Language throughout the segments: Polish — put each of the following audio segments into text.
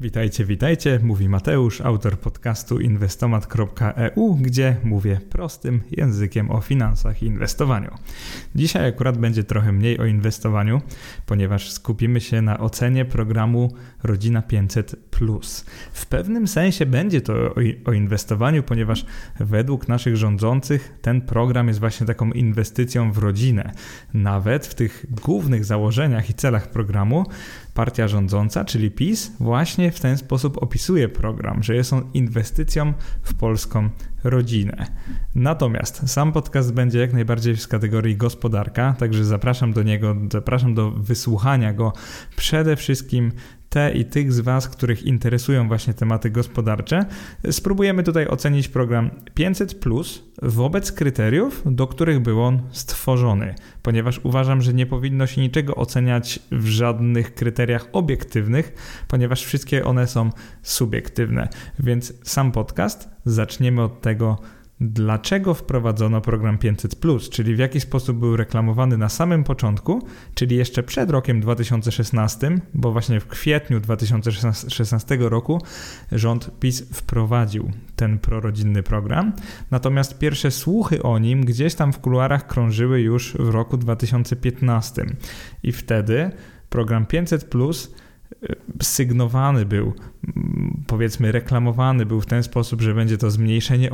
Witajcie, witajcie, mówi Mateusz, autor podcastu inwestomat.eu, gdzie mówię prostym językiem o finansach i inwestowaniu. Dzisiaj akurat będzie trochę mniej o inwestowaniu, ponieważ skupimy się na ocenie programu Rodzina 500. W pewnym sensie będzie to o, inwestowaniu, ponieważ według naszych rządzących ten program jest właśnie taką inwestycją w rodzinę. Nawet w tych głównych założeniach i celach programu partia rządząca, czyli PiS, właśnie w ten sposób opisuje program, że jest on inwestycją w polską rodzinę. Natomiast sam podcast będzie jak najbardziej z kategorii gospodarka, także zapraszam do niego, zapraszam do wysłuchania go przede wszystkim te i tych z Was, których interesują właśnie tematy gospodarcze, spróbujemy tutaj ocenić program 500 Plus wobec kryteriów, do których był on stworzony, ponieważ uważam, że nie powinno się niczego oceniać w żadnych kryteriach obiektywnych, ponieważ wszystkie one są subiektywne. Więc sam podcast zaczniemy od tego, dlaczego wprowadzono program 500, czyli w jaki sposób był reklamowany na samym początku, czyli jeszcze przed rokiem 2016, bo właśnie w kwietniu 2016 roku rząd PiS wprowadził ten prorodzinny program. Natomiast pierwsze słuchy o nim gdzieś tam w kuluarach krążyły już w roku 2015 i wtedy program 500 sygnowany był, powiedzmy reklamowany był w ten sposób, że będzie to zmniejszenie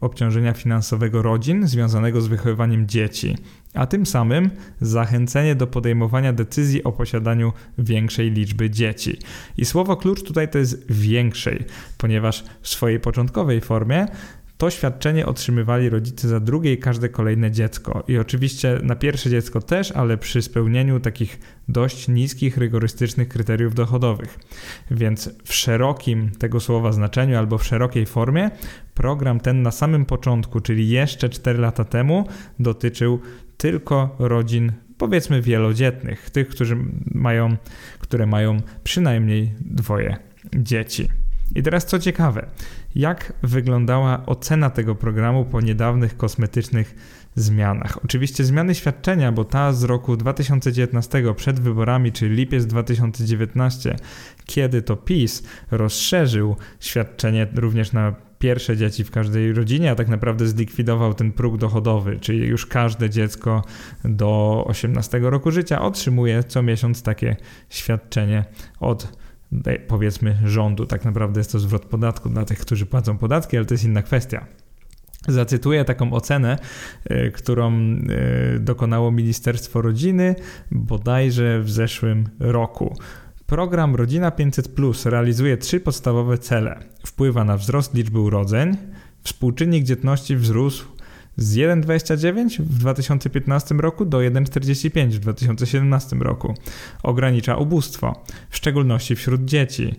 obciążenia, finansowego rodzin związanego z wychowywaniem dzieci, a tym samym zachęcenie do podejmowania decyzji o posiadaniu większej liczby dzieci. I słowo klucz tutaj to jest większej, ponieważ w swojej początkowej formie to świadczenie otrzymywali rodzice za drugie i każde kolejne dziecko. I oczywiście na pierwsze dziecko też, ale przy spełnieniu takich dość niskich, rygorystycznych kryteriów dochodowych. Więc w szerokim tego słowa znaczeniu albo w szerokiej formie program ten na samym początku, czyli jeszcze 4 lata temu, dotyczył tylko rodzin powiedzmy wielodzietnych, tych, którzy mają, które mają przynajmniej dwoje dzieci. I teraz co ciekawe, jak wyglądała ocena tego programu po niedawnych kosmetycznych zmianach? Oczywiście zmiany świadczenia, bo ta z roku 2019 przed wyborami, czyli lipiec 2019, kiedy to PiS rozszerzył świadczenie również na pierwsze dzieci w każdej rodzinie, a tak naprawdę zlikwidował ten próg dochodowy, czyli już każde dziecko do 18 roku życia otrzymuje co miesiąc takie świadczenie od powiedzmy rządu. Tak naprawdę jest to zwrot podatku dla tych, którzy płacą podatki, ale to jest inna kwestia. Zacytuję taką ocenę, e, którą e, dokonało Ministerstwo Rodziny bodajże w zeszłym roku. Program Rodzina 500 Plus realizuje trzy podstawowe cele. Wpływa na wzrost liczby urodzeń, współczynnik dzietności wzrósł z 1,29 w 2015 roku do 1,45 w 2017 roku. Ogranicza ubóstwo, w szczególności wśród dzieci.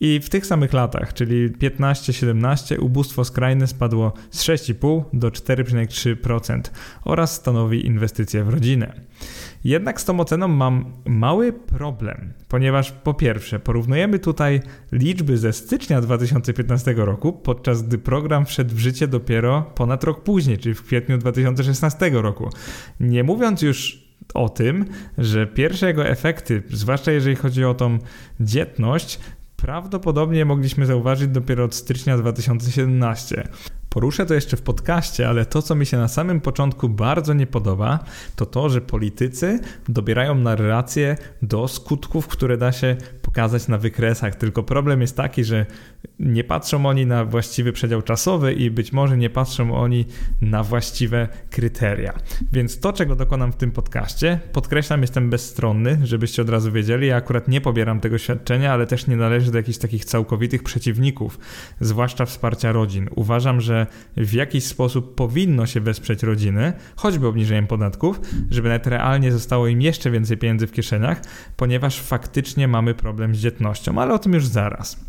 I w tych samych latach, czyli 15-17, ubóstwo skrajne spadło z 6,5 do 4,3% oraz stanowi inwestycje w rodzinę. Jednak z tą oceną mam mały problem, ponieważ po pierwsze porównujemy tutaj liczby ze stycznia 2015 roku, podczas gdy program wszedł w życie dopiero ponad rok później, czyli w kwietniu 2016 roku. Nie mówiąc już o tym, że pierwsze jego efekty, zwłaszcza jeżeli chodzi o tą dzietność, prawdopodobnie mogliśmy zauważyć dopiero od stycznia 2017. Poruszę to jeszcze w podcaście, ale to, co mi się na samym początku bardzo nie podoba, to to, że politycy dobierają narrację do skutków, które da się pokazać na wykresach. Tylko problem jest taki, że nie patrzą oni na właściwy przedział czasowy i być może nie patrzą oni na właściwe kryteria. Więc to, czego dokonam w tym podcaście, podkreślam, jestem bezstronny, żebyście od razu wiedzieli. Ja akurat nie pobieram tego świadczenia, ale też nie należy do jakichś takich całkowitych przeciwników, zwłaszcza wsparcia rodzin. Uważam, że w jakiś sposób powinno się wesprzeć rodziny, choćby obniżeniem podatków, żeby nawet realnie zostało im jeszcze więcej pieniędzy w kieszeniach, ponieważ faktycznie mamy problem z dzietnością, ale o tym już zaraz.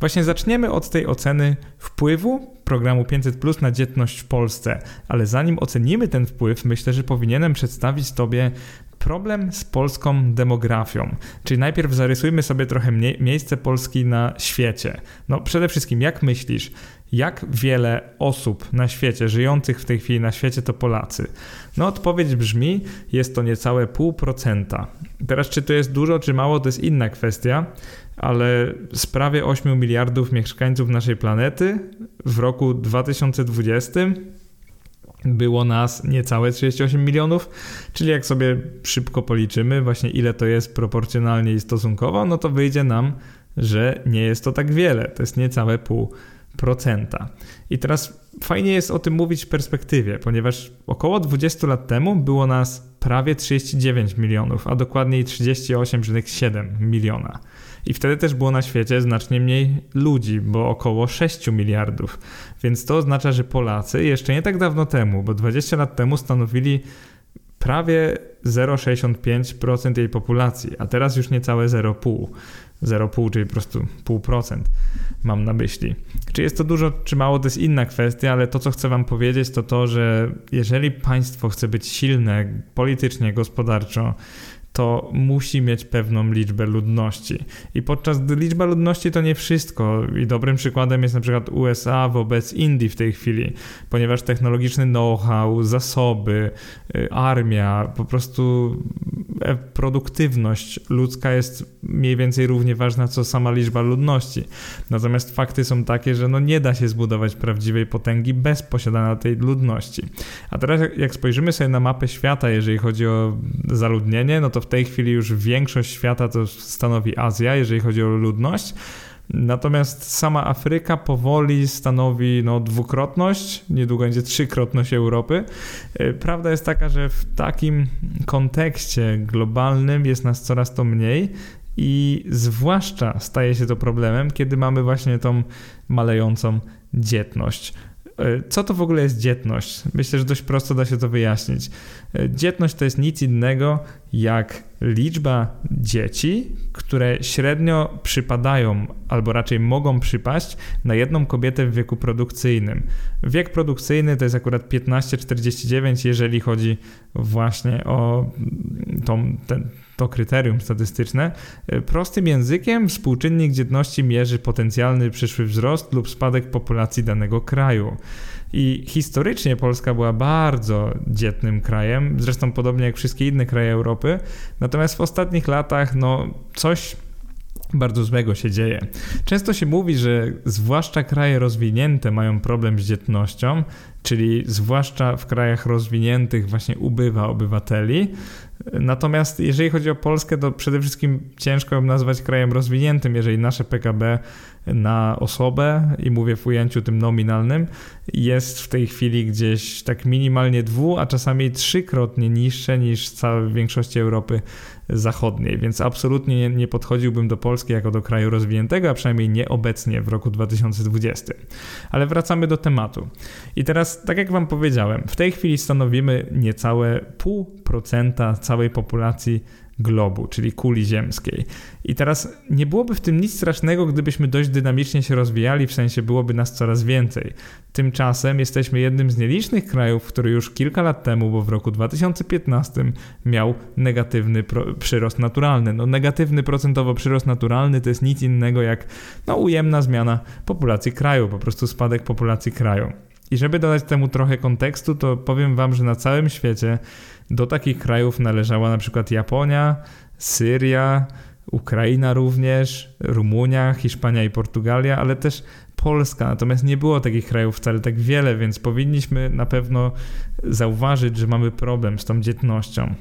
Właśnie zaczniemy od tej oceny wpływu programu 500 Plus na dzietność w Polsce, ale zanim ocenimy ten wpływ, myślę, że powinienem przedstawić Tobie problem z polską demografią. Czyli najpierw zarysujmy sobie trochę miejsce Polski na świecie. No przede wszystkim, jak myślisz, jak wiele osób na świecie, żyjących w tej chwili na świecie, to Polacy? No, odpowiedź brzmi: jest to niecałe pół procenta. Teraz, czy to jest dużo, czy mało, to jest inna kwestia, ale z prawie 8 miliardów mieszkańców naszej planety w roku 2020 było nas niecałe 38 milionów, czyli jak sobie szybko policzymy, właśnie ile to jest proporcjonalnie i stosunkowo, no to wyjdzie nam, że nie jest to tak wiele, to jest niecałe pół procenta. I teraz fajnie jest o tym mówić w perspektywie, ponieważ około 20 lat temu było nas prawie 39 milionów, a dokładniej 38,7 miliona. I wtedy też było na świecie znacznie mniej ludzi, bo około 6 miliardów. Więc to oznacza, że Polacy jeszcze nie tak dawno temu, bo 20 lat temu stanowili prawie 0,65% jej populacji, a teraz już niecałe 0,5%. 0,5, czyli po prostu 0,5% mam na myśli. Czy jest to dużo, czy mało, to jest inna kwestia, ale to, co chcę Wam powiedzieć, to to, że jeżeli państwo chce być silne politycznie, gospodarczo, to musi mieć pewną liczbę ludności. I podczas gdy liczba ludności to nie wszystko. I dobrym przykładem jest na przykład USA wobec Indii w tej chwili, ponieważ technologiczny know-how, zasoby, y, armia, po prostu e, produktywność ludzka jest mniej więcej równie ważna co sama liczba ludności. Natomiast fakty są takie, że no nie da się zbudować prawdziwej potęgi bez posiadania tej ludności. A teraz jak spojrzymy sobie na mapę świata, jeżeli chodzi o zaludnienie, no to w tej chwili już większość świata to stanowi Azja, jeżeli chodzi o ludność. Natomiast sama Afryka powoli stanowi no, dwukrotność, niedługo będzie trzykrotność Europy. E, prawda jest taka, że w takim kontekście globalnym jest nas coraz to mniej i zwłaszcza staje się to problemem, kiedy mamy właśnie tą malejącą dzietność. E, co to w ogóle jest dzietność? Myślę, że dość prosto da się to wyjaśnić. E, dzietność to jest nic innego jak liczba dzieci, które średnio przypadają, albo raczej mogą przypaść na jedną kobietę w wieku produkcyjnym. Wiek produkcyjny to jest akurat 15-49, jeżeli chodzi właśnie o tą, ten, to kryterium statystyczne. E, prostym językiem współczynnik dzietności mierzy potencjalny przyszły wzrost lub spadek populacji danego kraju. I historycznie Polska była bardzo dzietnym krajem, zresztą podobnie jak wszystkie inne kraje Europy. Natomiast w ostatnich latach, no, coś bardzo złego się dzieje. Często się mówi, że zwłaszcza kraje rozwinięte mają problem z dzietnością, czyli zwłaszcza w krajach rozwiniętych właśnie ubywa obywateli. Natomiast jeżeli chodzi o Polskę, to przede wszystkim ciężko ją nazwać krajem rozwiniętym, jeżeli nasze PKB na osobę, i mówię w ujęciu tym nominalnym, jest w tej chwili gdzieś tak minimalnie dwu, a czasami trzykrotnie niższe niż w całej większości Europy Zachodniej, więc absolutnie nie, nie podchodziłbym do Polski jako do kraju rozwiniętego, a przynajmniej nie obecnie w roku 2020. Ale wracamy do tematu. I teraz, tak jak Wam powiedziałem, w tej chwili stanowimy niecałe pół procenta całej populacji globu, czyli kuli ziemskiej. I teraz nie byłoby w tym nic strasznego, gdybyśmy dość dynamicznie się rozwijali, w sensie byłoby nas coraz więcej. Tymczasem jesteśmy jednym z nielicznych krajów, który już kilka lat temu, bo w roku 2015 miał negatywny przyrost naturalny. No negatywny procentowo przyrost naturalny to jest nic innego jak no, ujemna zmiana populacji kraju, po prostu spadek populacji kraju. I żeby dodać temu trochę kontekstu, to powiem Wam, że na całym świecie do takich krajów należała na przykład Japonia, Syria, Ukraina również, Rumunia, Hiszpania i Portugalia, ale też Polska. Natomiast nie było takich krajów wcale tak wiele, więc powinniśmy na pewno zauważyć, że mamy problem z tą dzietnością.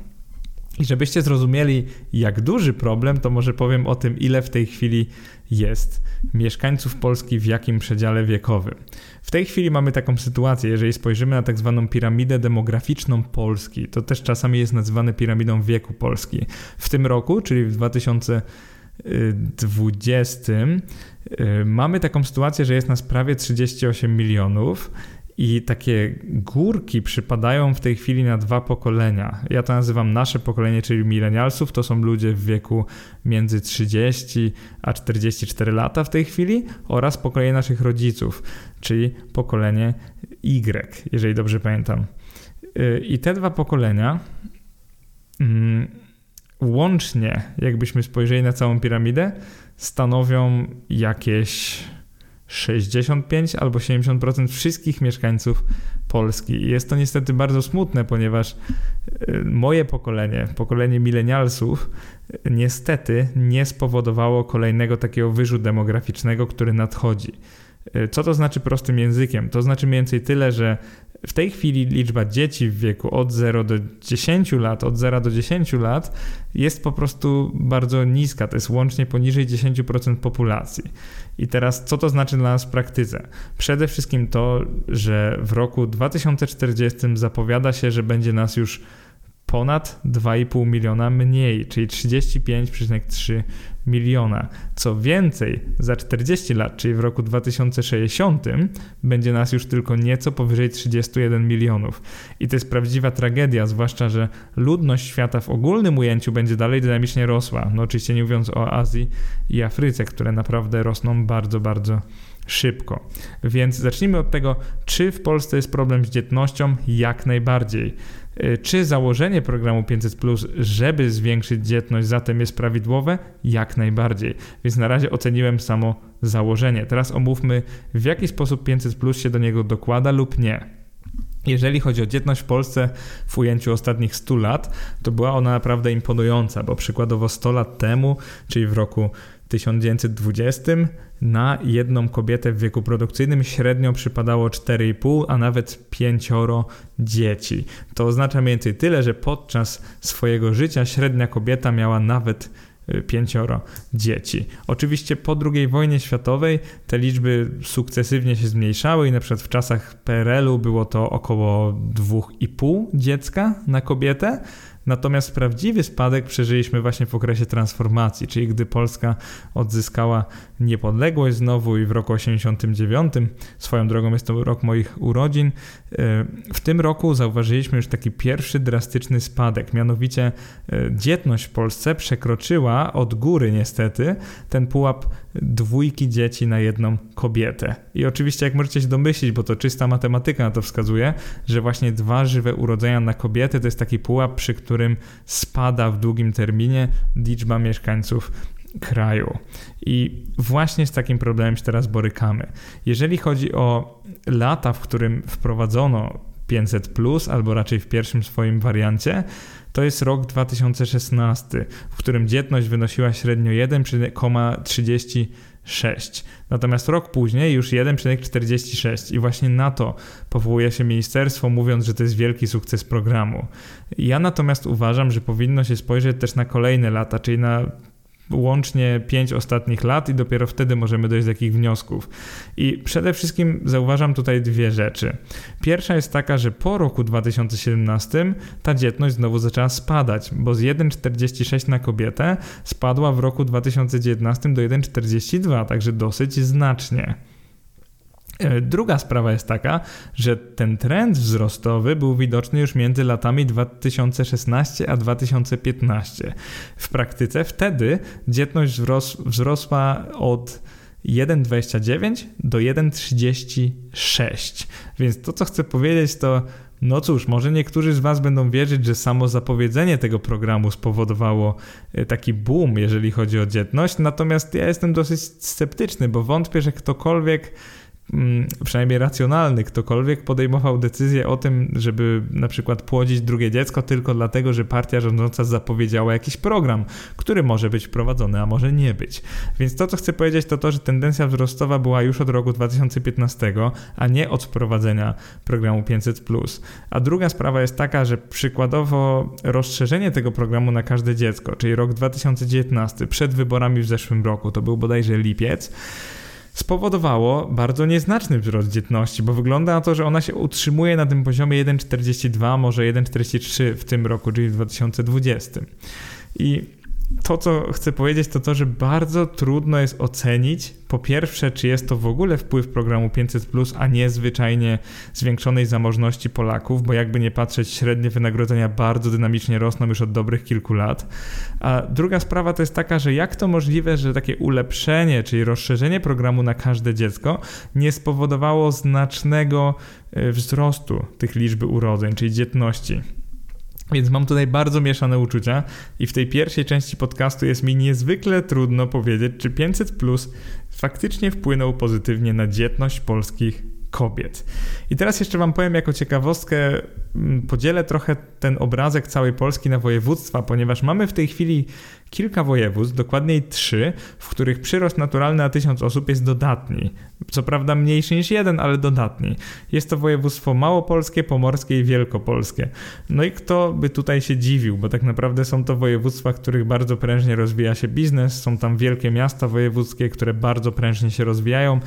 I żebyście zrozumieli, jak duży problem, to może powiem o tym, ile w tej chwili jest mieszkańców Polski w jakim przedziale wiekowym. W tej chwili mamy taką sytuację, jeżeli spojrzymy na tak zwaną piramidę demograficzną Polski, to też czasami jest nazywane piramidą wieku Polski. W tym roku, czyli w 2020, y, mamy taką sytuację, że jest nas prawie 38 milionów i takie górki przypadają w tej chwili na dwa pokolenia. Ja to nazywam nasze pokolenie, czyli milenialsów. To są ludzie w wieku między 30 a 44 lata w tej chwili oraz pokolenie naszych rodziców, czyli pokolenie Y, jeżeli dobrze pamiętam. Y, I te dwa pokolenia mm, łącznie, jakbyśmy spojrzeli na całą piramidę, stanowią jakieś 65 albo 70% wszystkich mieszkańców Polski. I jest to niestety bardzo smutne, ponieważ y, moje pokolenie, pokolenie milenialsów, niestety nie spowodowało kolejnego takiego wyżu demograficznego, który nadchodzi. Y, co to znaczy prostym językiem? To znaczy mniej więcej tyle, że w tej chwili liczba dzieci w wieku od 0 do 10 lat, od 0 do 10 lat jest po prostu bardzo niska. To jest łącznie poniżej 10% populacji. I teraz co to znaczy dla nas w praktyce? Przede wszystkim to, że w roku 2040 zapowiada się, że będzie nas już ponad 2,5 miliona mniej, czyli 35,3 miliona. Co więcej, za 40 lat, czyli w roku 2060, będzie nas już tylko nieco powyżej 31 milionów. I to jest prawdziwa tragedia, zwłaszcza, że ludność świata w ogólnym ujęciu będzie dalej dynamicznie rosła. No oczywiście nie mówiąc o Azji i Afryce, które naprawdę rosną bardzo, bardzo szybko. Więc zacznijmy od tego, czy w Polsce jest problem z dzietnością? Jak najbardziej. Y, czy założenie programu 500, żeby zwiększyć dzietność, zatem jest prawidłowe? Jak najbardziej. Więc na razie oceniłem samo założenie. Teraz omówmy, w jaki sposób 500 się do niego dokłada lub nie. Jeżeli chodzi o dzietność w Polsce w ujęciu ostatnich 100 lat, to była ona naprawdę imponująca, bo przykładowo 100 lat temu, czyli w roku 1920 na jedną kobietę w wieku produkcyjnym średnio przypadało 4,5, a nawet 5 dzieci. To oznacza mniej więcej tyle, że podczas swojego życia średnia kobieta miała nawet y, pięcioro dzieci. Oczywiście po II wojnie światowej te liczby sukcesywnie się zmniejszały i na przykład w czasach PRL-u było to około 2,5 dziecka na kobietę, Natomiast prawdziwy spadek przeżyliśmy właśnie w okresie transformacji, czyli gdy Polska odzyskała niepodległość znowu i w roku 89, swoją drogą jest to rok moich urodzin, e, w tym roku zauważyliśmy już taki pierwszy drastyczny spadek, mianowicie e, dzietność w Polsce przekroczyła od góry niestety ten pułap dwójki dzieci na jedną kobietę. I oczywiście jak możecie się domyślić, bo to czysta matematyka na to wskazuje, że właśnie dwa żywe urodzenia na kobiety to jest taki pułap, przy którym spada w długim terminie liczba mieszkańców kraju. I właśnie z takim problemem się teraz borykamy. Jeżeli chodzi o lata, w którym wprowadzono 500, albo raczej w pierwszym swoim wariancie, to jest rok 2016, w którym dzietność wynosiła średnio 1,36. Natomiast rok później już 1,46 i właśnie na to powołuje się ministerstwo, mówiąc, że to jest wielki sukces programu. Ja natomiast uważam, że powinno się spojrzeć też na kolejne lata, czyli na łącznie pięć ostatnich lat i dopiero wtedy możemy dojść do takich wniosków. I przede wszystkim zauważam tutaj dwie rzeczy. Pierwsza jest taka, że po roku 2017 ta dzietność znowu zaczęła spadać, bo z 1,46 na kobietę spadła w roku 2019 do 1,42, także dosyć znacznie. E, druga sprawa jest taka, że ten trend wzrostowy był widoczny już między latami 2016 a 2015. W praktyce wtedy dzietność wzros wzrosła od 1,29 do 1,36. Więc to, co chcę powiedzieć, to no cóż, może niektórzy z Was będą wierzyć, że samo zapowiedzenie tego programu spowodowało e, taki boom, jeżeli chodzi o dzietność, natomiast ja jestem dosyć sceptyczny, bo wątpię, że ktokolwiek przynajmniej racjonalny ktokolwiek podejmował decyzję o tym, żeby na przykład płodzić drugie dziecko tylko dlatego, że partia rządząca zapowiedziała jakiś program, który może być wprowadzony, a może nie być. Więc to, co chcę powiedzieć, to to, że tendencja wzrostowa była już od roku 2015, a nie od wprowadzenia programu 500+. A druga sprawa jest taka, że przykładowo rozszerzenie tego programu na każde dziecko, czyli rok 2019, przed wyborami w zeszłym roku, to był bodajże lipiec, spowodowało bardzo nieznaczny wzrost dzietności, bo wygląda na to, że ona się utrzymuje na tym poziomie 1,42, może 1,43 w tym roku, czyli w 2020. I to, co chcę powiedzieć, to to, że bardzo trudno jest ocenić, po pierwsze, czy jest to w ogóle wpływ programu 500, a nie zwyczajnie zwiększonej zamożności Polaków, bo jakby nie patrzeć, średnie wynagrodzenia bardzo dynamicznie rosną już od dobrych kilku lat. A druga sprawa to jest taka, że jak to możliwe, że takie ulepszenie, czyli rozszerzenie programu na każde dziecko nie spowodowało znacznego e, wzrostu tych liczby urodzeń, czyli dzietności. Więc mam tutaj bardzo mieszane uczucia i w tej pierwszej części podcastu jest mi niezwykle trudno powiedzieć, czy 500 plus faktycznie wpłynął pozytywnie na dzietność polskich kobiet. I teraz jeszcze Wam powiem jako ciekawostkę, mm, podzielę trochę ten obrazek całej Polski na województwa, ponieważ mamy w tej chwili kilka województw, dokładniej trzy, w których przyrost naturalny na tysiąc osób jest dodatni. Co prawda mniejszy niż jeden, ale dodatni. Jest to województwo małopolskie, pomorskie i wielkopolskie. No i kto by tutaj się dziwił, bo tak naprawdę są to województwa, w których bardzo prężnie rozwija się biznes, są tam wielkie miasta wojewódzkie, które bardzo prężnie się rozwijają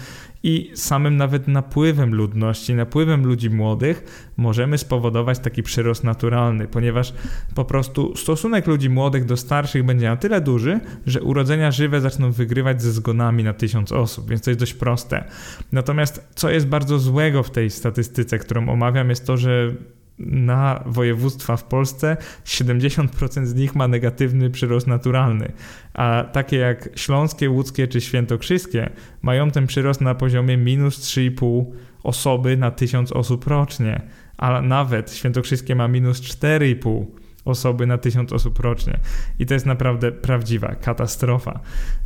i samym nawet napływem ludności, napływem ludzi młodych możemy spowodować taki przyrost naturalny, ponieważ po prostu stosunek ludzi młodych do starszych będzie na tyle duży, że urodzenia żywe zaczną wygrywać ze zgonami na tysiąc osób, więc to jest dość proste. Natomiast co jest bardzo złego w tej statystyce, którą omawiam, jest to, że na województwa w Polsce 70% z nich ma negatywny przyrost naturalny, a takie jak śląskie, łódzkie czy świętokrzyskie mają ten przyrost na poziomie minus 3,5 osoby na 1000 osób rocznie, a nawet świętokrzyskie ma minus 4,5 osoby na tysiąc osób rocznie. I to jest naprawdę prawdziwa katastrofa.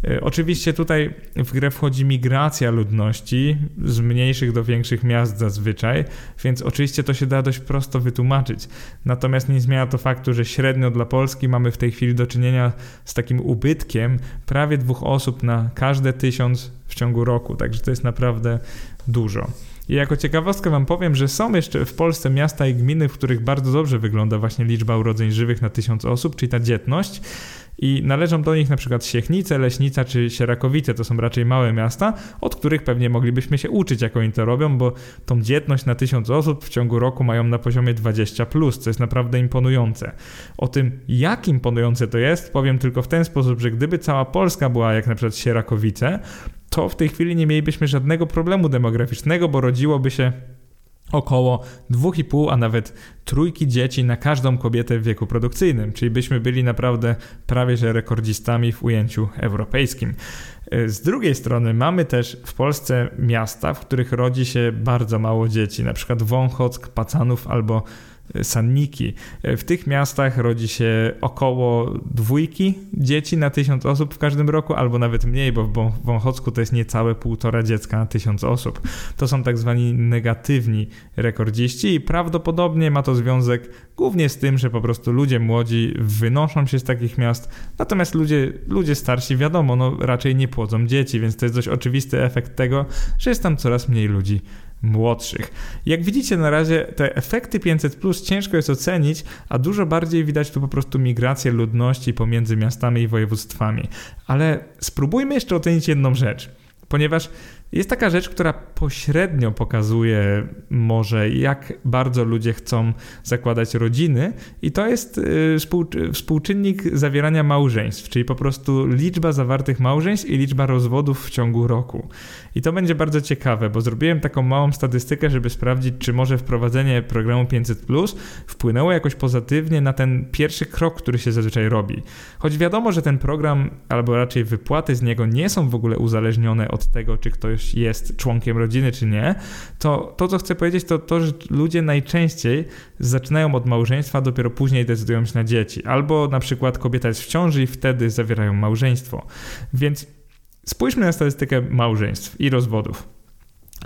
E, oczywiście tutaj w grę wchodzi migracja ludności z mniejszych do większych miast zazwyczaj, więc oczywiście to się da dość prosto wytłumaczyć. Natomiast nie zmienia to faktu, że średnio dla Polski mamy w tej chwili do czynienia z takim ubytkiem prawie dwóch osób na każde tysiąc w ciągu roku, także to jest naprawdę dużo. I jako ciekawostkę wam powiem, że są jeszcze w Polsce miasta i gminy, w których bardzo dobrze wygląda właśnie liczba urodzeń żywych na tysiąc osób, czyli ta dzietność. I należą do nich na przykład Siechnice, Leśnica czy Sierakowice. To są raczej małe miasta, od których pewnie moglibyśmy się uczyć, jak oni to robią, bo tą dzietność na tysiąc osób w ciągu roku mają na poziomie 20, plus, co jest naprawdę imponujące. O tym, jak imponujące to jest, powiem tylko w ten sposób, że gdyby cała Polska była jak na przykład Sierakowice, to w tej chwili nie mielibyśmy żadnego problemu demograficznego, bo rodziłoby się około 2,5, a nawet trójki dzieci na każdą kobietę w wieku produkcyjnym, czyli byśmy byli naprawdę prawie że rekordzistami w ujęciu europejskim. Z drugiej strony mamy też w Polsce miasta, w których rodzi się bardzo mało dzieci, na przykład Wąchock, Pacanów albo Sanniki. W tych miastach rodzi się około dwójki dzieci na tysiąc osób w każdym roku, albo nawet mniej, bo w Wąchocku to jest niecałe półtora dziecka na tysiąc osób. To są tak zwani negatywni rekordziści i prawdopodobnie ma to związek głównie z tym, że po prostu ludzie młodzi wynoszą się z takich miast, natomiast ludzie, ludzie starsi, wiadomo, no raczej nie płodzą dzieci, więc to jest dość oczywisty efekt tego, że jest tam coraz mniej ludzi młodszych. Jak widzicie na razie te efekty 500 plus ciężko jest ocenić, a dużo bardziej widać tu po prostu migrację ludności pomiędzy miastami i województwami. Ale spróbujmy jeszcze ocenić jedną rzecz, ponieważ jest taka rzecz, która pośrednio pokazuje może, jak bardzo ludzie chcą zakładać rodziny, i to jest y, współczynnik zawierania małżeństw, czyli po prostu liczba zawartych małżeństw i liczba rozwodów w ciągu roku. I to będzie bardzo ciekawe, bo zrobiłem taką małą statystykę, żeby sprawdzić, czy może wprowadzenie programu 500 wpłynęło jakoś pozytywnie na ten pierwszy krok, który się zazwyczaj robi. Choć wiadomo, że ten program, albo raczej wypłaty z niego nie są w ogóle uzależnione od tego, czy ktoś jest członkiem rodziny, czy nie, to to, co chcę powiedzieć, to to, że ludzie najczęściej zaczynają od małżeństwa, dopiero później decydują się na dzieci. Albo na przykład kobieta jest w ciąży i wtedy zawierają małżeństwo. Więc spójrzmy na statystykę małżeństw i rozwodów.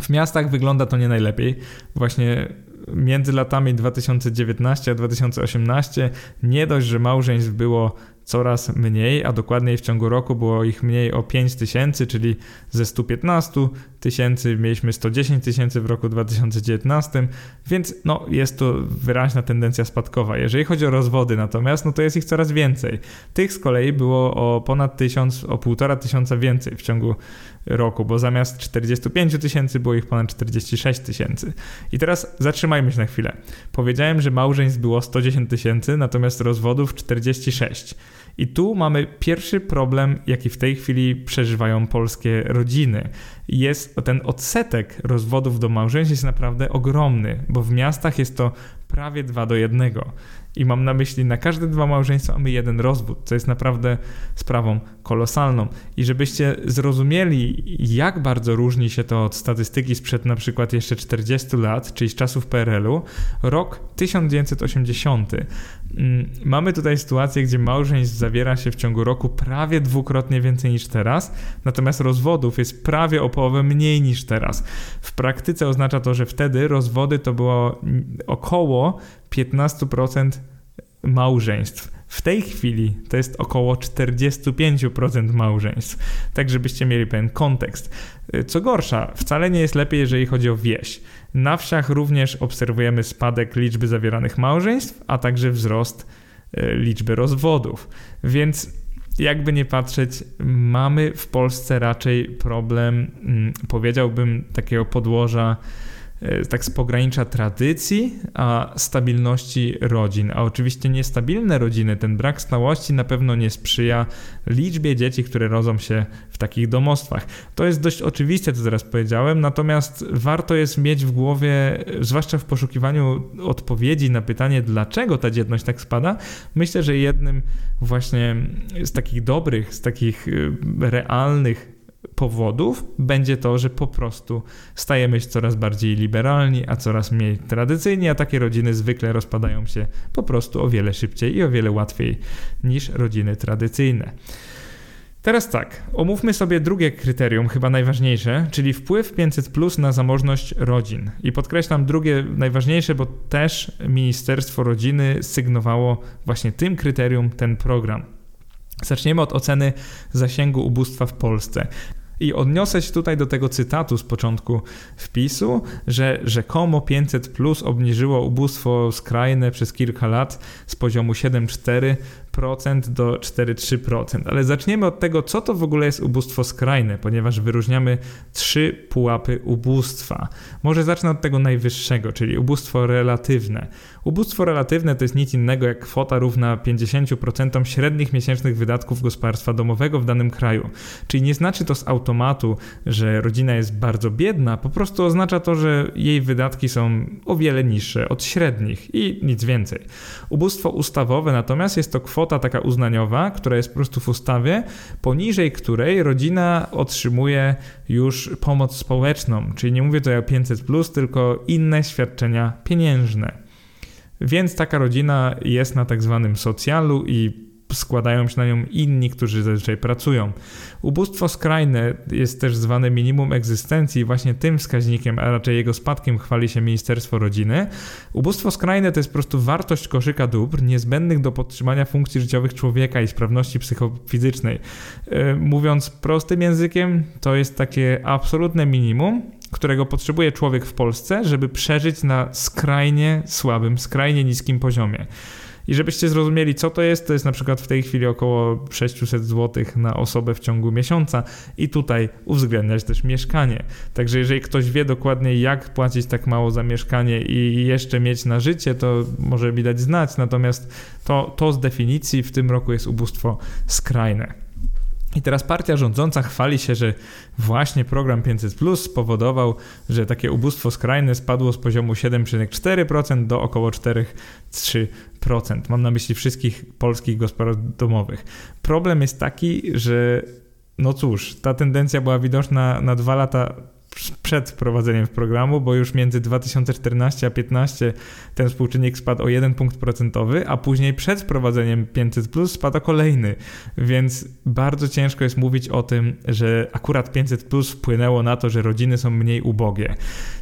W miastach wygląda to nie najlepiej. Właśnie między latami 2019 a 2018 nie dość, że małżeństw było coraz mniej, a dokładniej w ciągu roku było ich mniej o 5 tysięcy, czyli ze 115 tysięcy mieliśmy 110 tysięcy w roku 2019, więc no, jest to wyraźna tendencja spadkowa. Jeżeli chodzi o rozwody natomiast, no to jest ich coraz więcej. Tych z kolei było o ponad 1000, o 1,5 tysiąca więcej w ciągu roku, bo zamiast 45 tysięcy było ich ponad 46 tysięcy. I teraz zatrzymajmy się na chwilę. Powiedziałem, że małżeństw było 110 tysięcy, natomiast rozwodów 46. I tu mamy pierwszy problem, jaki w tej chwili przeżywają polskie rodziny. Jest ten odsetek rozwodów do małżeństw jest naprawdę ogromny, bo w miastach jest to prawie 2 do 1. I mam na myśli, na każde dwa małżeństwa mamy jeden rozwód, co jest naprawdę sprawą kolosalną. I żebyście zrozumieli, jak bardzo różni się to od statystyki sprzed na przykład jeszcze 40 lat, czyli z czasów PRL-u, rok 1980 Mm, mamy tutaj sytuację, gdzie małżeństw zawiera się w ciągu roku prawie dwukrotnie więcej niż teraz, natomiast rozwodów jest prawie o połowę mniej niż teraz. W praktyce oznacza to, że wtedy rozwody to było około 15% małżeństw. W tej chwili to jest około 45% małżeństw. Tak, żebyście mieli pewien kontekst. Co gorsza, wcale nie jest lepiej, jeżeli chodzi o wieś. Na wsiach również obserwujemy spadek liczby zawieranych małżeństw, a także wzrost e, liczby rozwodów. Więc jakby nie patrzeć, mamy w Polsce raczej problem, mm, powiedziałbym, takiego podłoża tak z pogranicza tradycji, a stabilności rodzin. A oczywiście niestabilne rodziny, ten brak stałości na pewno nie sprzyja liczbie dzieci, które rodzą się w takich domostwach. To jest dość oczywiste, co teraz powiedziałem, natomiast warto jest mieć w głowie, zwłaszcza w poszukiwaniu odpowiedzi na pytanie, dlaczego ta dzietność tak spada, myślę, że jednym właśnie z takich dobrych, z takich e, realnych powodów będzie to, że po prostu stajemy się coraz bardziej liberalni, a coraz mniej tradycyjni, a takie rodziny zwykle rozpadają się po prostu o wiele szybciej i o wiele łatwiej niż rodziny tradycyjne. Teraz tak, omówmy sobie drugie kryterium, chyba najważniejsze, czyli wpływ 500 plus na zamożność rodzin. I podkreślam drugie najważniejsze, bo też Ministerstwo Rodziny sygnowało właśnie tym kryterium ten program. Zaczniemy od oceny zasięgu ubóstwa w Polsce. I odniosę się tutaj do tego cytatu z początku wpisu, że rzekomo 500 plus obniżyło ubóstwo skrajne przez kilka lat z poziomu 7,4 do 4,3%. Ale zaczniemy od tego, co to w ogóle jest ubóstwo skrajne, ponieważ wyróżniamy trzy pułapy ubóstwa. Może zacznę od tego najwyższego, czyli ubóstwo relatywne. Ubóstwo relatywne to jest nic innego jak kwota równa 50% średnich miesięcznych wydatków gospodarstwa domowego w danym kraju. Czyli nie znaczy to z automatu, że rodzina jest bardzo biedna, po prostu oznacza to, że jej wydatki są o wiele niższe od średnich i nic więcej. Ubóstwo ustawowe natomiast jest to kwota kwota taka uznaniowa, która jest po prostu w ustawie, poniżej której rodzina otrzymuje już pomoc społeczną, czyli nie mówię tutaj o 500, plus, tylko inne świadczenia pieniężne. Więc taka rodzina jest na tak zwanym socjalu i składają się na nią inni, którzy zazwyczaj pracują. Ubóstwo skrajne jest też zwane minimum egzystencji i właśnie tym wskaźnikiem, a raczej jego spadkiem chwali się Ministerstwo Rodziny. Ubóstwo skrajne to jest po prostu wartość koszyka dóbr niezbędnych do podtrzymania funkcji życiowych człowieka i sprawności psychofizycznej. E, mówiąc prostym językiem, to jest takie absolutne minimum, którego potrzebuje człowiek w Polsce, żeby przeżyć na skrajnie słabym, skrajnie niskim poziomie. I żebyście zrozumieli, co to jest, to jest na przykład w tej chwili około 600 zł na osobę w ciągu miesiąca i tutaj uwzględniać też mieszkanie. Także jeżeli ktoś wie dokładnie, jak płacić tak mało za mieszkanie i jeszcze mieć na życie, to może mi dać znać. Natomiast to, to z definicji w tym roku jest ubóstwo skrajne. I teraz partia rządząca chwali się, że właśnie program 500 Plus spowodował, że takie ubóstwo skrajne spadło z poziomu 7,4% do około 4,3%. Mam na myśli wszystkich polskich gospodarstw domowych. Problem jest taki, że no cóż, ta tendencja była widoczna na dwa lata przed wprowadzeniem w programu, bo już między 2014 a 2015 ten współczynnik spadł o 1 punkt procentowy, a później przed wprowadzeniem 500 plus spada kolejny. Więc bardzo ciężko jest mówić o tym, że akurat 500 plus wpłynęło na to, że rodziny są mniej ubogie.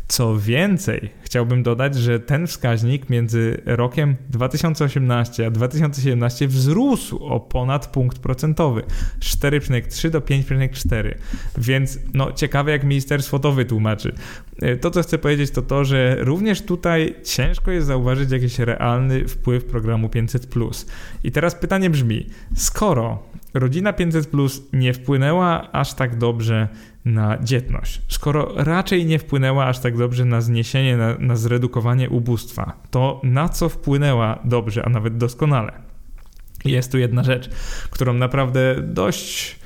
Co więcej, chciałbym dodać, że ten wskaźnik między rokiem 2018 a 2017 wzrósł o ponad punkt procentowy 4,3 do 5,4. Więc no ciekawe jak ministerstwo to wytłumaczy. E, to co chcę powiedzieć to to, że również tutaj ciężko jest zauważyć jakiś realny wpływ programu 500+. I teraz pytanie brzmi, skoro rodzina 500 plus nie wpłynęła aż tak dobrze na dzietność, skoro raczej nie wpłynęła aż tak dobrze na zniesienie, na, na zredukowanie ubóstwa, to na co wpłynęła dobrze, a nawet doskonale? Jest tu jedna rzecz, którą naprawdę dość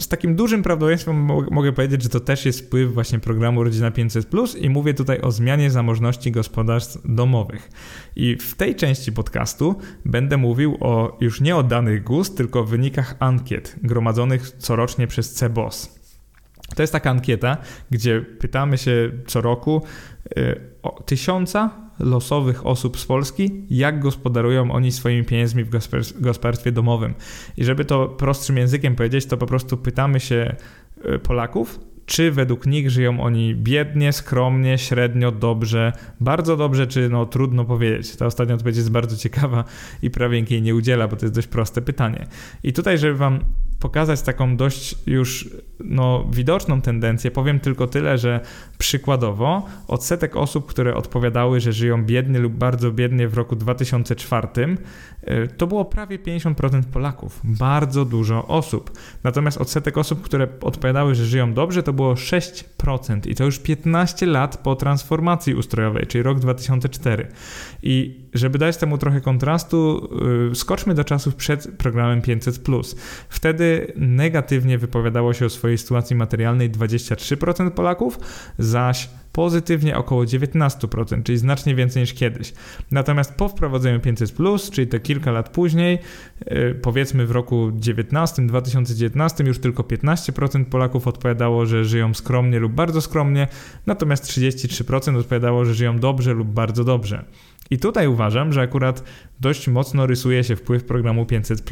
z takim dużym prawdopodobieństwem mogę powiedzieć, że to też jest wpływ właśnie programu Rodzina 500 i mówię tutaj o zmianie zamożności gospodarstw domowych. I w tej części podcastu będę mówił o już nie o danych GUS, tylko o wynikach ankiet gromadzonych corocznie przez CBOS. To jest taka ankieta, gdzie pytamy się co roku y, o tysiąca losowych osób z Polski, jak gospodarują oni swoimi pieniędzmi w gospodarstwie domowym. I żeby to prostszym językiem powiedzieć, to po prostu pytamy się y, Polaków, czy według nich żyją oni biednie, skromnie, średnio, dobrze, bardzo dobrze, czy no trudno powiedzieć. Ta ostatnia odpowiedź jest bardzo ciekawa i prawie jej nie udziela, bo to jest dość proste pytanie. I tutaj, żeby wam pokazać taką dość już no, widoczną tendencję, powiem tylko tyle, że przykładowo odsetek osób, które odpowiadały, że żyją biednie lub bardzo biednie w roku 2004, y, to było prawie 50% Polaków. Bardzo dużo osób. Natomiast odsetek osób, które odpowiadały, że żyją dobrze, to było 6% i to już 15 lat po transformacji ustrojowej, czyli rok 2004. I żeby dać temu trochę kontrastu, yy, skoczmy do czasów przed programem 500. Wtedy negatywnie wypowiadało się o swojej sytuacji materialnej 23% Polaków, zaś pozytywnie około 19%, czyli znacznie więcej niż kiedyś. Natomiast po wprowadzeniu 500, czyli te kilka lat później, yy, powiedzmy w roku 19, 2019, już tylko 15% Polaków odpowiadało, że żyją skromnie lub bardzo skromnie, natomiast 33% odpowiadało, że żyją dobrze lub bardzo dobrze. I tutaj uważam, że akurat dość mocno rysuje się wpływ programu 500.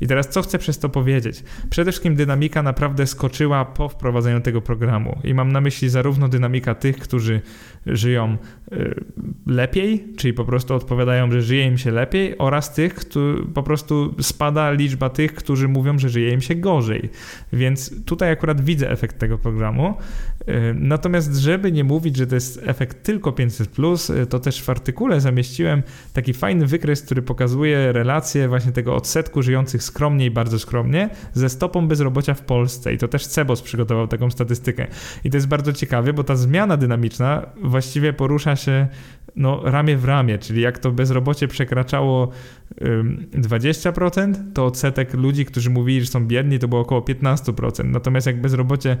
I teraz co chcę przez to powiedzieć? Przede wszystkim dynamika naprawdę skoczyła po wprowadzeniu tego programu. I mam na myśli zarówno dynamika tych, którzy żyją y, lepiej, czyli po prostu odpowiadają, że żyje im się lepiej, oraz tych, którzy po prostu spada liczba tych, którzy mówią, że żyje im się gorzej. Więc tutaj akurat widzę efekt tego programu. Y, natomiast, żeby nie mówić, że to jest efekt tylko 500, y, to też w artykule zamieściłem taki fajny wykres, który pokazuje relację właśnie tego odsetku żyjących skromnie i bardzo skromnie ze stopą bezrobocia w Polsce. I to też Cebos przygotował taką statystykę. I to jest bardzo ciekawe, bo ta zmiana dynamiczna właściwie porusza się no, ramię w ramię, czyli jak to bezrobocie przekraczało 20%, to odsetek ludzi, którzy mówili, że są biedni, to było około 15%. Natomiast jak bezrobocie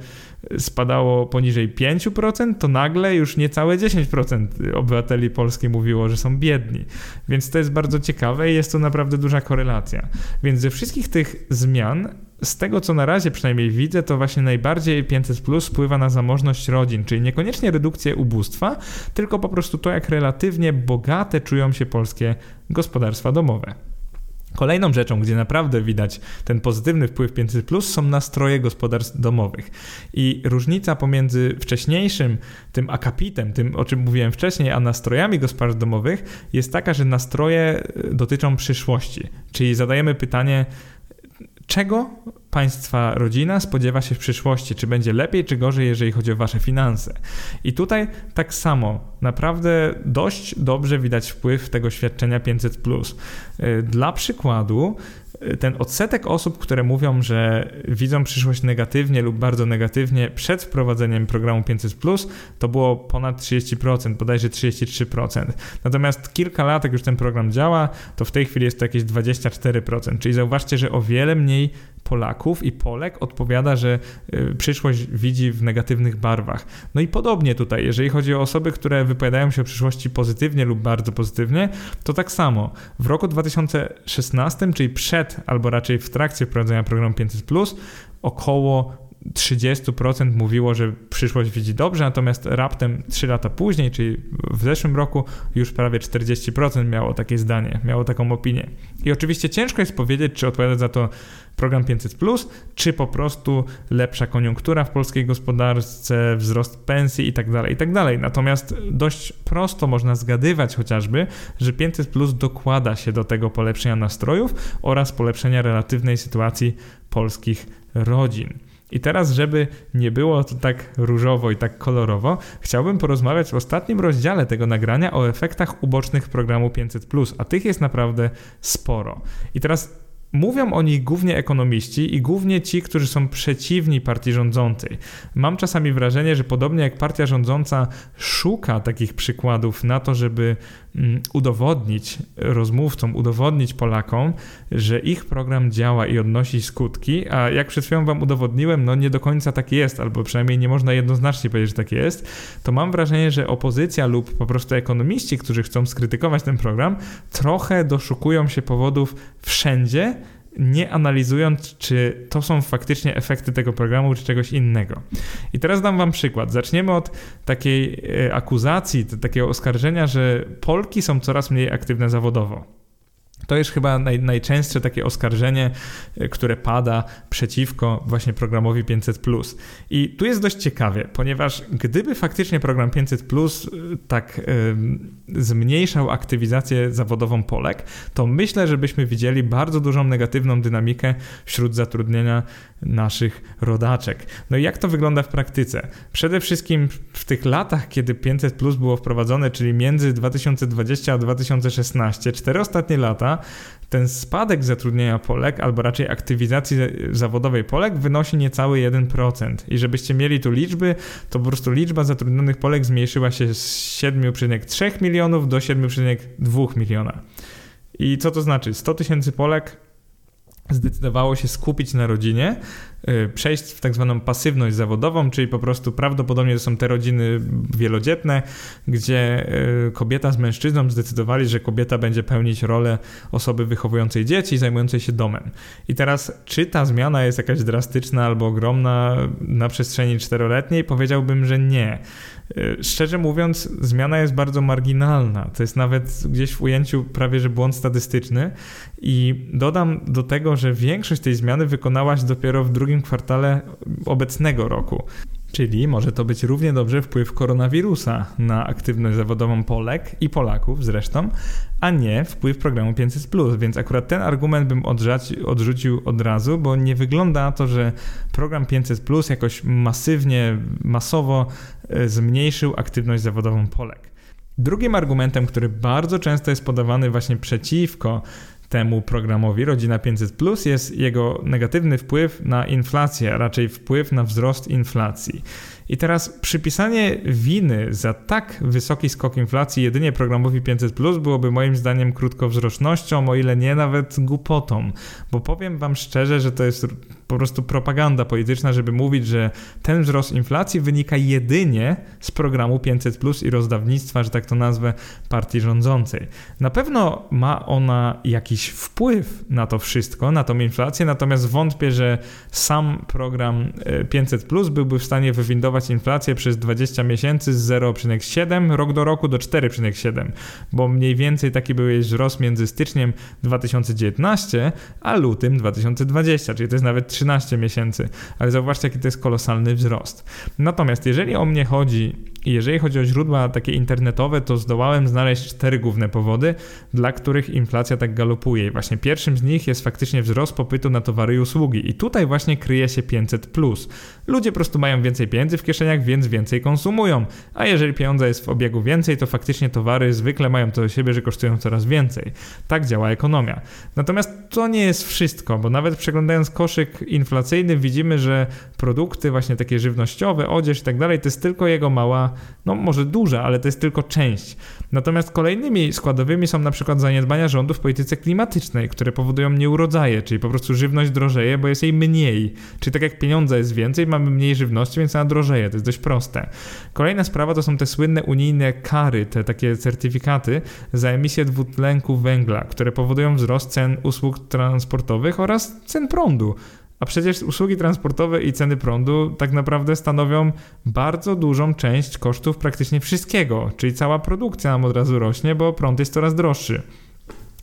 spadało poniżej 5%, to nagle już niecałe 10% obywateli Polski mówiło, że są biedni. Więc to jest bardzo ciekawe i jest to naprawdę duża korelacja. Więc ze wszystkich tych zmian z tego, co na razie przynajmniej widzę, to właśnie najbardziej 500 plus wpływa na zamożność rodzin, czyli niekoniecznie redukcję ubóstwa, tylko po prostu to, jak relatywnie bogate czują się polskie gospodarstwa domowe. Kolejną rzeczą, gdzie naprawdę widać ten pozytywny wpływ 500, plus, są nastroje gospodarstw domowych. I różnica pomiędzy wcześniejszym, tym akapitem, tym o czym mówiłem wcześniej, a nastrojami gospodarstw domowych jest taka, że nastroje dotyczą przyszłości. Czyli zadajemy pytanie, czego państwa rodzina spodziewa się w przyszłości, czy będzie lepiej, czy gorzej, jeżeli chodzi o wasze finanse. I tutaj tak samo, naprawdę dość dobrze widać wpływ tego świadczenia 500. Y, dla przykładu, ten odsetek osób, które mówią, że widzą przyszłość negatywnie lub bardzo negatywnie przed wprowadzeniem programu 500, to było ponad 30%, bodajże 33%. Natomiast kilka lat, jak już ten program działa, to w tej chwili jest to jakieś 24%. Czyli zauważcie, że o wiele mniej Polaków i Polek odpowiada, że y, przyszłość widzi w negatywnych barwach. No i podobnie tutaj, jeżeli chodzi o osoby, które wypowiadają się o przyszłości pozytywnie lub bardzo pozytywnie, to tak samo. W roku 2016, czyli przed albo raczej w trakcie wprowadzenia programu 500, około 30% mówiło, że przyszłość widzi dobrze, natomiast raptem 3 lata później, czyli w zeszłym roku, już prawie 40% miało takie zdanie, miało taką opinię. I oczywiście ciężko jest powiedzieć, czy odpowiada za to program 500, czy po prostu lepsza koniunktura w polskiej gospodarce, wzrost pensji itd. Tak itd. Tak natomiast dość prosto można zgadywać chociażby, że 500 dokłada się do tego polepszenia nastrojów oraz polepszenia relatywnej sytuacji polskich rodzin. I teraz, żeby nie było to tak różowo i tak kolorowo, chciałbym porozmawiać w ostatnim rozdziale tego nagrania o efektach ubocznych programu 500, a tych jest naprawdę sporo. I teraz Mówią o nich głównie ekonomiści i głównie ci, którzy są przeciwni partii rządzącej. Mam czasami wrażenie, że podobnie jak partia rządząca szuka takich przykładów na to, żeby udowodnić rozmówcom, udowodnić Polakom, że ich program działa i odnosi skutki, a jak przed chwilą wam udowodniłem, no nie do końca tak jest, albo przynajmniej nie można jednoznacznie powiedzieć, że tak jest, to mam wrażenie, że opozycja lub po prostu ekonomiści, którzy chcą skrytykować ten program, trochę doszukują się powodów wszędzie, nie analizując, czy to są faktycznie efekty tego programu, czy czegoś innego. I teraz dam Wam przykład. Zaczniemy od takiej e, akuzacji, takiego oskarżenia, że Polki są coraz mniej aktywne zawodowo. To jest chyba naj, najczęstsze takie oskarżenie, e, które pada przeciwko właśnie programowi 500. I tu jest dość ciekawie, ponieważ gdyby faktycznie program 500 e, tak zmniejszał aktywizację zawodową Polek, to myślę, że byśmy widzieli bardzo dużą negatywną dynamikę wśród zatrudnienia naszych rodaczek. No i jak to wygląda w praktyce? Przede wszystkim w tych latach, kiedy 500 Plus było wprowadzone, czyli między 2020 a 2016, cztery ostatnie lata, ten spadek zatrudnienia Polek, albo raczej aktywizacji zawodowej Polek wynosi niecały 1%. I żebyście mieli tu liczby, to po prostu liczba zatrudnionych Polek zmniejszyła się z 7,3 milionów do 7,2 miliona. I co to znaczy? 100 tysięcy Polek zdecydowało się skupić na rodzinie, przejść w tak zwaną pasywność zawodową, czyli po prostu prawdopodobnie to są te rodziny wielodzietne, gdzie y, kobieta z mężczyzną zdecydowali, że kobieta będzie pełnić rolę osoby wychowującej dzieci zajmującej się domem. I teraz, czy ta zmiana jest jakaś drastyczna albo ogromna na przestrzeni czteroletniej? Powiedziałbym, że nie. Y, szczerze mówiąc, zmiana jest bardzo marginalna. To jest nawet gdzieś w ujęciu prawie że błąd statystyczny. I dodam do tego, że większość tej zmiany wykonałaś dopiero w drugim kwartale obecnego roku. Czyli może to być równie dobrze wpływ koronawirusa na aktywność zawodową Polek i Polaków zresztą, a nie wpływ programu 500. Więc akurat ten argument bym odrzucił od razu, bo nie wygląda na to, że program 500 jakoś masywnie, masowo e, zmniejszył aktywność zawodową Polek. Drugim argumentem, który bardzo często jest podawany właśnie przeciwko temu programowi Rodzina 500 Plus jest jego negatywny wpływ na inflację, a raczej wpływ na wzrost inflacji. I teraz przypisanie winy za tak wysoki skok inflacji jedynie programowi 500 Plus byłoby moim zdaniem krótkowzrocznością, o ile nie nawet głupotą, bo powiem wam szczerze, że to jest po prostu propaganda polityczna, żeby mówić, że ten wzrost inflacji wynika jedynie z programu 500 plus i rozdawnictwa, że tak to nazwę, partii rządzącej. Na pewno ma ona jakiś wpływ na to wszystko, na tą inflację, natomiast wątpię, że sam program 500 e, plus byłby w stanie wywindować inflację przez 20 miesięcy z 0,7 rok do roku do 4,7, bo mniej więcej taki był jej wzrost między styczniem 2019 a lutym 2020, czyli to jest nawet 13 miesięcy, ale zauważcie, jaki to jest kolosalny wzrost. Natomiast jeżeli o mnie chodzi jeżeli chodzi o źródła takie internetowe, to zdołałem znaleźć cztery główne powody, dla których inflacja tak galopuje. I właśnie pierwszym z nich jest faktycznie wzrost popytu na towary i usługi. I tutaj właśnie kryje się 500. Ludzie po prostu mają więcej pieniędzy w kieszeniach, więc więcej konsumują. A jeżeli pieniądza jest w obiegu więcej, to faktycznie towary zwykle mają to do siebie, że kosztują coraz więcej. Tak działa ekonomia. Natomiast to nie jest wszystko, bo nawet przeglądając koszyk inflacyjny widzimy, że produkty właśnie takie żywnościowe, odzież i tak dalej, to jest tylko jego mała no może duża, ale to jest tylko część. Natomiast kolejnymi składowymi są na przykład zaniedbania rządu w polityce klimatycznej, które powodują nieurodzaje, czyli po prostu żywność drożeje, bo jest jej mniej. Czyli tak jak pieniądza jest więcej, mamy mniej żywności, więc ona drożeje. To jest dość proste. Kolejna sprawa to są te słynne unijne kary, te takie certyfikaty za emisję dwutlenku węgla, które powodują wzrost cen usług transportowych oraz cen prądu. A przecież usługi transportowe i ceny prądu tak naprawdę stanowią bardzo dużą część kosztów praktycznie wszystkiego, czyli cała produkcja nam od razu rośnie, bo prąd jest coraz droższy.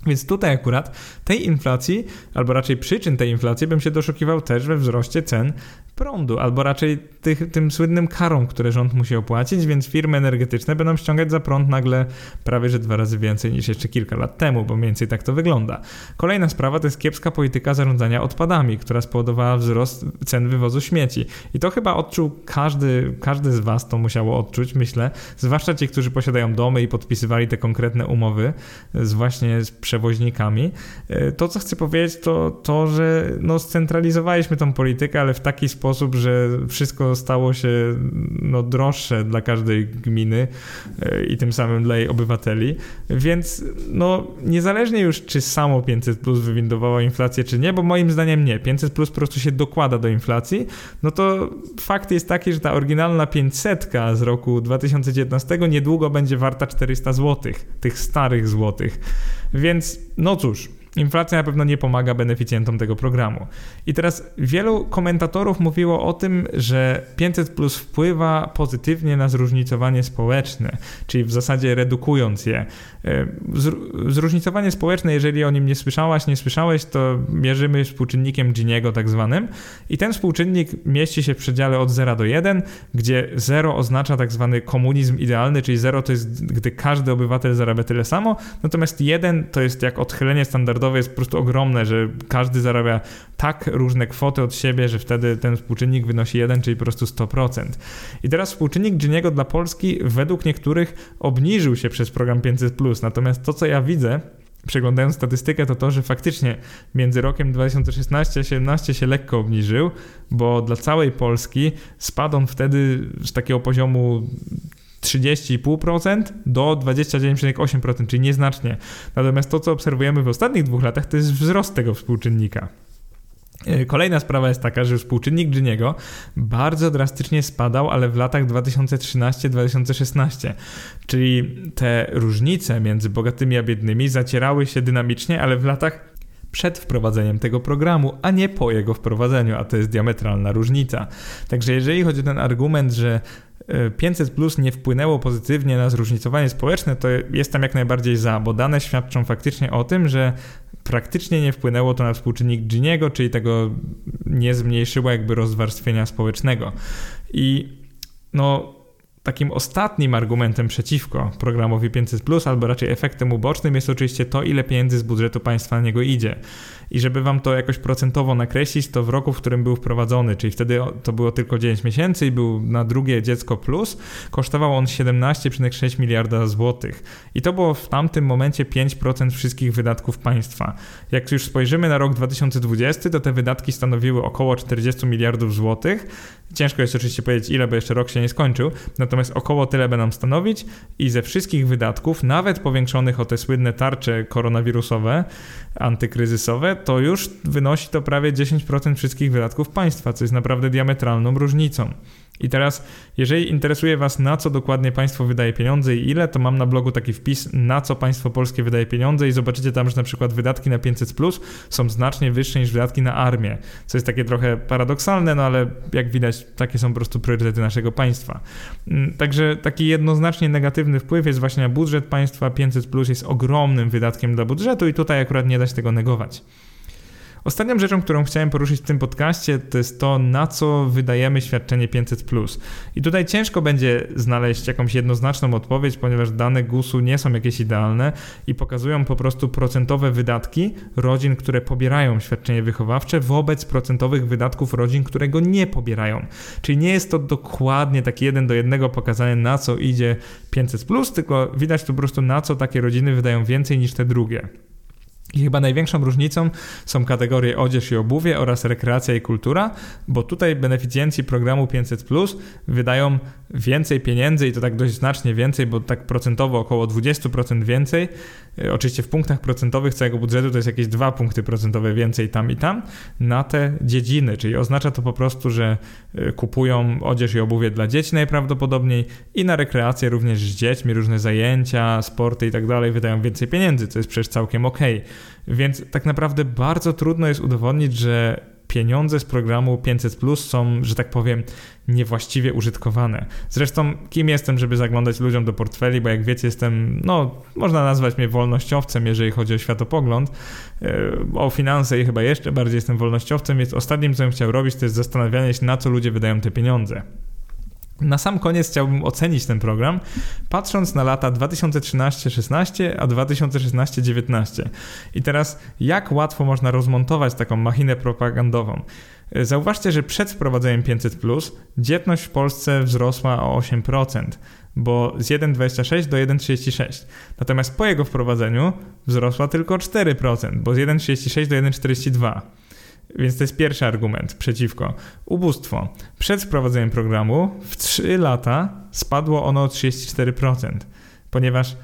Więc tutaj akurat tej inflacji, albo raczej przyczyn tej inflacji, bym się doszukiwał też we wzroście cen prądu, albo raczej tych, tym słynnym karom, które rząd musi opłacić, więc firmy energetyczne będą ściągać za prąd nagle prawie że dwa razy więcej niż jeszcze kilka lat temu, bo mniej więcej tak to wygląda. Kolejna sprawa to jest kiepska polityka zarządzania odpadami, która spowodowała wzrost cen wywozu śmieci. I to chyba odczuł każdy, każdy z Was to musiało odczuć, myślę, zwłaszcza ci, którzy posiadają domy i podpisywali te konkretne umowy z właśnie z przewoźnikami. E, to, co chcę powiedzieć, to to, że no, scentralizowaliśmy tą politykę, ale w taki sposób, sposób, że wszystko stało się no, droższe dla każdej gminy e, i tym samym dla jej obywateli. Więc no, niezależnie już, czy samo 500 plus wywindowało inflację, czy nie, bo moim zdaniem nie. 500 plus po prostu się dokłada do inflacji, no to fakt jest taki, że ta oryginalna 500 z roku 2019 niedługo będzie warta 400 zł, tych starych złotych. Więc no cóż, inflacja na pewno nie pomaga beneficjentom tego programu. I teraz wielu komentatorów mówiło o tym, że 500 plus wpływa pozytywnie na zróżnicowanie społeczne, czyli w zasadzie redukując je. E, zróżnicowanie społeczne, jeżeli o nim nie słyszałaś, nie słyszałeś, to mierzymy współczynnikiem Giniego tak zwanym i ten współczynnik mieści się w przedziale od 0 do 1, gdzie 0 oznacza tak zwany komunizm idealny, czyli 0 to jest gdy każdy obywatel zarabia tyle samo, natomiast 1 to jest jak odchylenie standardowe jest po prostu ogromne, że każdy zarabia tak różne kwoty od siebie, że wtedy ten współczynnik wynosi 1, czyli po prostu 100%. I teraz współczynnik Giniego dla Polski według niektórych obniżył się przez program 500+, natomiast to co ja widzę, przeglądając statystykę, to to, że faktycznie między rokiem 2016 a 2017 się lekko obniżył, bo dla całej Polski spadł on wtedy z takiego poziomu 30,5% do 29,8%, czyli nieznacznie. Natomiast to, co obserwujemy w ostatnich dwóch latach, to jest wzrost tego współczynnika. E, kolejna sprawa jest taka, że współczynnik Giniego bardzo drastycznie spadał, ale w latach 2013-2016. Czyli te różnice między bogatymi a biednymi zacierały się dynamicznie, ale w latach przed wprowadzeniem tego programu, a nie po jego wprowadzeniu, a to jest diametralna różnica. Także jeżeli chodzi o ten argument, że 500 plus nie wpłynęło pozytywnie na zróżnicowanie społeczne, to jestem jak najbardziej za, bo dane świadczą faktycznie o tym, że praktycznie nie wpłynęło to na współczynnik Giniego, czyli tego nie zmniejszyło jakby rozwarstwienia społecznego. I no, takim ostatnim argumentem przeciwko programowi 500, albo raczej efektem ubocznym jest oczywiście to, ile pieniędzy z budżetu państwa na niego idzie. I żeby wam to jakoś procentowo nakreślić, to w roku, w którym był wprowadzony, czyli wtedy to było tylko 9 miesięcy i był na drugie dziecko plus, kosztował on 17,6 miliarda złotych. I to było w tamtym momencie 5% wszystkich wydatków państwa. Jak już spojrzymy na rok 2020, to te wydatki stanowiły około 40 miliardów złotych. Ciężko jest oczywiście powiedzieć ile, bo jeszcze rok się nie skończył, natomiast około tyle będą stanowić i ze wszystkich wydatków, nawet powiększonych o te słynne tarcze koronawirusowe, antykryzysowe, to już wynosi to prawie 10% wszystkich wydatków państwa, co jest naprawdę diametralną różnicą. I teraz, jeżeli interesuje Was, na co dokładnie państwo wydaje pieniądze i ile, to mam na blogu taki wpis, na co państwo polskie wydaje pieniądze i zobaczycie tam, że na przykład wydatki na 500 plus są znacznie wyższe niż wydatki na armię, co jest takie trochę paradoksalne, no ale jak widać, takie są po prostu priorytety naszego państwa. Mm, także taki jednoznacznie negatywny wpływ jest właśnie na budżet państwa. 500 plus jest ogromnym wydatkiem dla budżetu i tutaj akurat nie da się tego negować. Ostatnią rzeczą, którą chciałem poruszyć w tym podcaście, to jest to, na co wydajemy świadczenie 500. I tutaj ciężko będzie znaleźć jakąś jednoznaczną odpowiedź, ponieważ dane GUS-u nie są jakieś idealne i pokazują po prostu procentowe wydatki rodzin, które pobierają świadczenie wychowawcze wobec procentowych wydatków rodzin, które go nie pobierają. Czyli nie jest to dokładnie taki jeden do jednego pokazane, na co idzie 500, tylko widać tu po prostu, na co takie rodziny wydają więcej niż te drugie. I chyba największą różnicą są kategorie odzież i obuwie oraz rekreacja i kultura, bo tutaj beneficjenci programu 500 Plus wydają więcej pieniędzy i to tak dość znacznie więcej, bo tak procentowo około 20% więcej. E, oczywiście w punktach procentowych całego budżetu to jest jakieś 2 punkty procentowe więcej tam i tam na te dziedziny, czyli oznacza to po prostu, że e, kupują odzież i obuwie dla dzieci najprawdopodobniej i na rekreację również z dziećmi, różne zajęcia, sporty i tak dalej wydają więcej pieniędzy, co jest przecież całkiem ok. Więc tak naprawdę bardzo trudno jest udowodnić, że pieniądze z programu 500 Plus są, że tak powiem, niewłaściwie użytkowane. Zresztą, kim jestem, żeby zaglądać ludziom do portfeli, bo jak wiecie, jestem, no, można nazwać mnie wolnościowcem, jeżeli chodzi o światopogląd. E, o finanse i chyba jeszcze bardziej jestem wolnościowcem, więc ostatnim, co bym chciał robić, to jest zastanawianie się, na co ludzie wydają te pieniądze. Na sam koniec chciałbym ocenić ten program, patrząc na lata 2013-16, a 2016-19. I teraz, jak łatwo można rozmontować taką machinę propagandową? Zauważcie, że przed wprowadzeniem 500 dzietność w Polsce wzrosła o 8%, bo z 1,26 do 1,36. Natomiast po jego wprowadzeniu wzrosła tylko 4%, bo z 1,36 do 1,42. Więc to jest pierwszy argument przeciwko. Ubóstwo. Przed wprowadzeniem programu w 3 lata spadło ono o 34%, ponieważ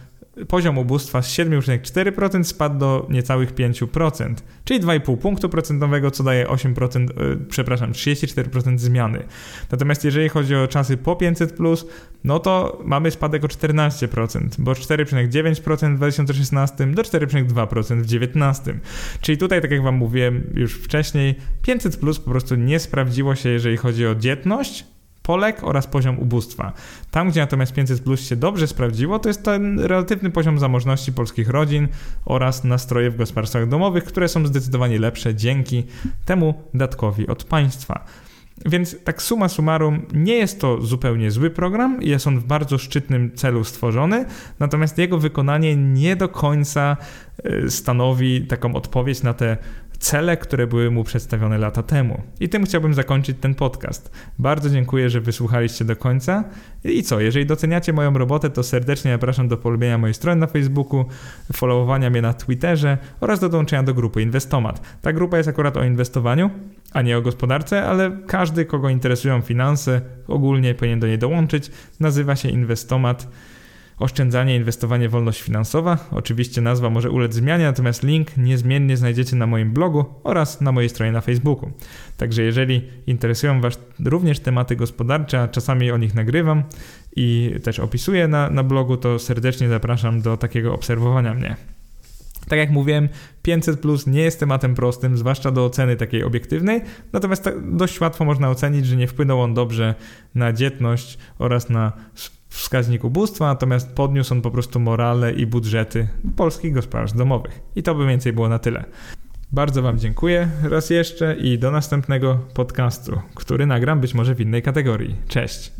poziom ubóstwa z 7,4% spadł do niecałych 5%, czyli 2,5 punktu procentowego, co daje 8%, yy, przepraszam, 34% zmiany. Natomiast jeżeli chodzi o czasy po 500+, no to mamy spadek o 14%, bo 4,9% w 2016 do 4,2% w 2019. Czyli tutaj, tak jak Wam mówiłem już wcześniej, 500 plus po prostu nie sprawdziło się, jeżeli chodzi o dzietność, Polek oraz poziom ubóstwa. Tam, gdzie natomiast 500 plus się dobrze sprawdziło, to jest ten relatywny poziom zamożności polskich rodzin oraz nastroje w gospodarstwach domowych, które są zdecydowanie lepsze dzięki temu datkowi od państwa. Więc tak suma summarum, nie jest to zupełnie zły program, jest on w bardzo szczytnym celu stworzony, natomiast jego wykonanie nie do końca y, stanowi taką odpowiedź na te cele, które były mu przedstawione lata temu. I tym chciałbym zakończyć ten podcast. Bardzo dziękuję, że wysłuchaliście do końca. I co, jeżeli doceniacie moją robotę, to serdecznie zapraszam do polubienia mojej strony na Facebooku, followowania mnie na Twitterze oraz do dołączenia do grupy Inwestomat. Ta grupa jest akurat o inwestowaniu, a nie o gospodarce, ale każdy, kogo interesują finanse, ogólnie powinien do niej dołączyć. Nazywa się Inwestomat. Oszczędzanie, inwestowanie, wolność finansowa. Oczywiście nazwa może ulec zmianie, natomiast link niezmiennie znajdziecie na moim blogu oraz na mojej stronie na Facebooku. Także jeżeli interesują Was również tematy gospodarcze, a czasami o nich nagrywam i też opisuję na, na blogu, to serdecznie zapraszam do takiego obserwowania mnie. Tak jak mówiłem, 500 plus nie jest tematem prostym, zwłaszcza do oceny takiej obiektywnej, natomiast tak dość łatwo można ocenić, że nie wpłynął on dobrze na dzietność oraz na wskaźnik ubóstwa, natomiast podniósł on po prostu morale i budżety polskich gospodarstw domowych. I to by więcej było na tyle. Bardzo Wam dziękuję raz jeszcze i do następnego podcastu, który nagram być może w innej kategorii. Cześć!